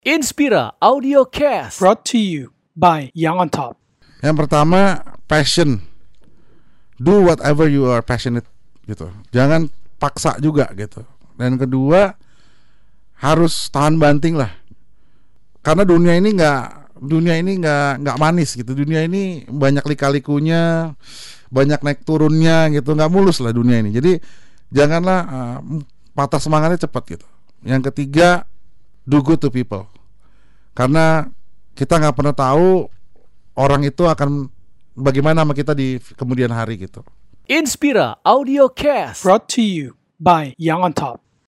Inspira Audio Cast. brought to you by Young on Top. Yang pertama passion. Do whatever you are passionate gitu. Jangan paksa juga gitu. Dan kedua harus tahan banting lah. Karena dunia ini nggak dunia ini nggak nggak manis gitu. Dunia ini banyak lika-likunya, banyak naik turunnya gitu. nggak mulus lah dunia ini. Jadi janganlah uh, patah semangatnya cepat gitu. Yang ketiga do good to people. Karena kita nggak pernah tahu orang itu akan bagaimana sama kita di kemudian hari gitu. Inspira Audio Cast. Brought to you by Young on Top.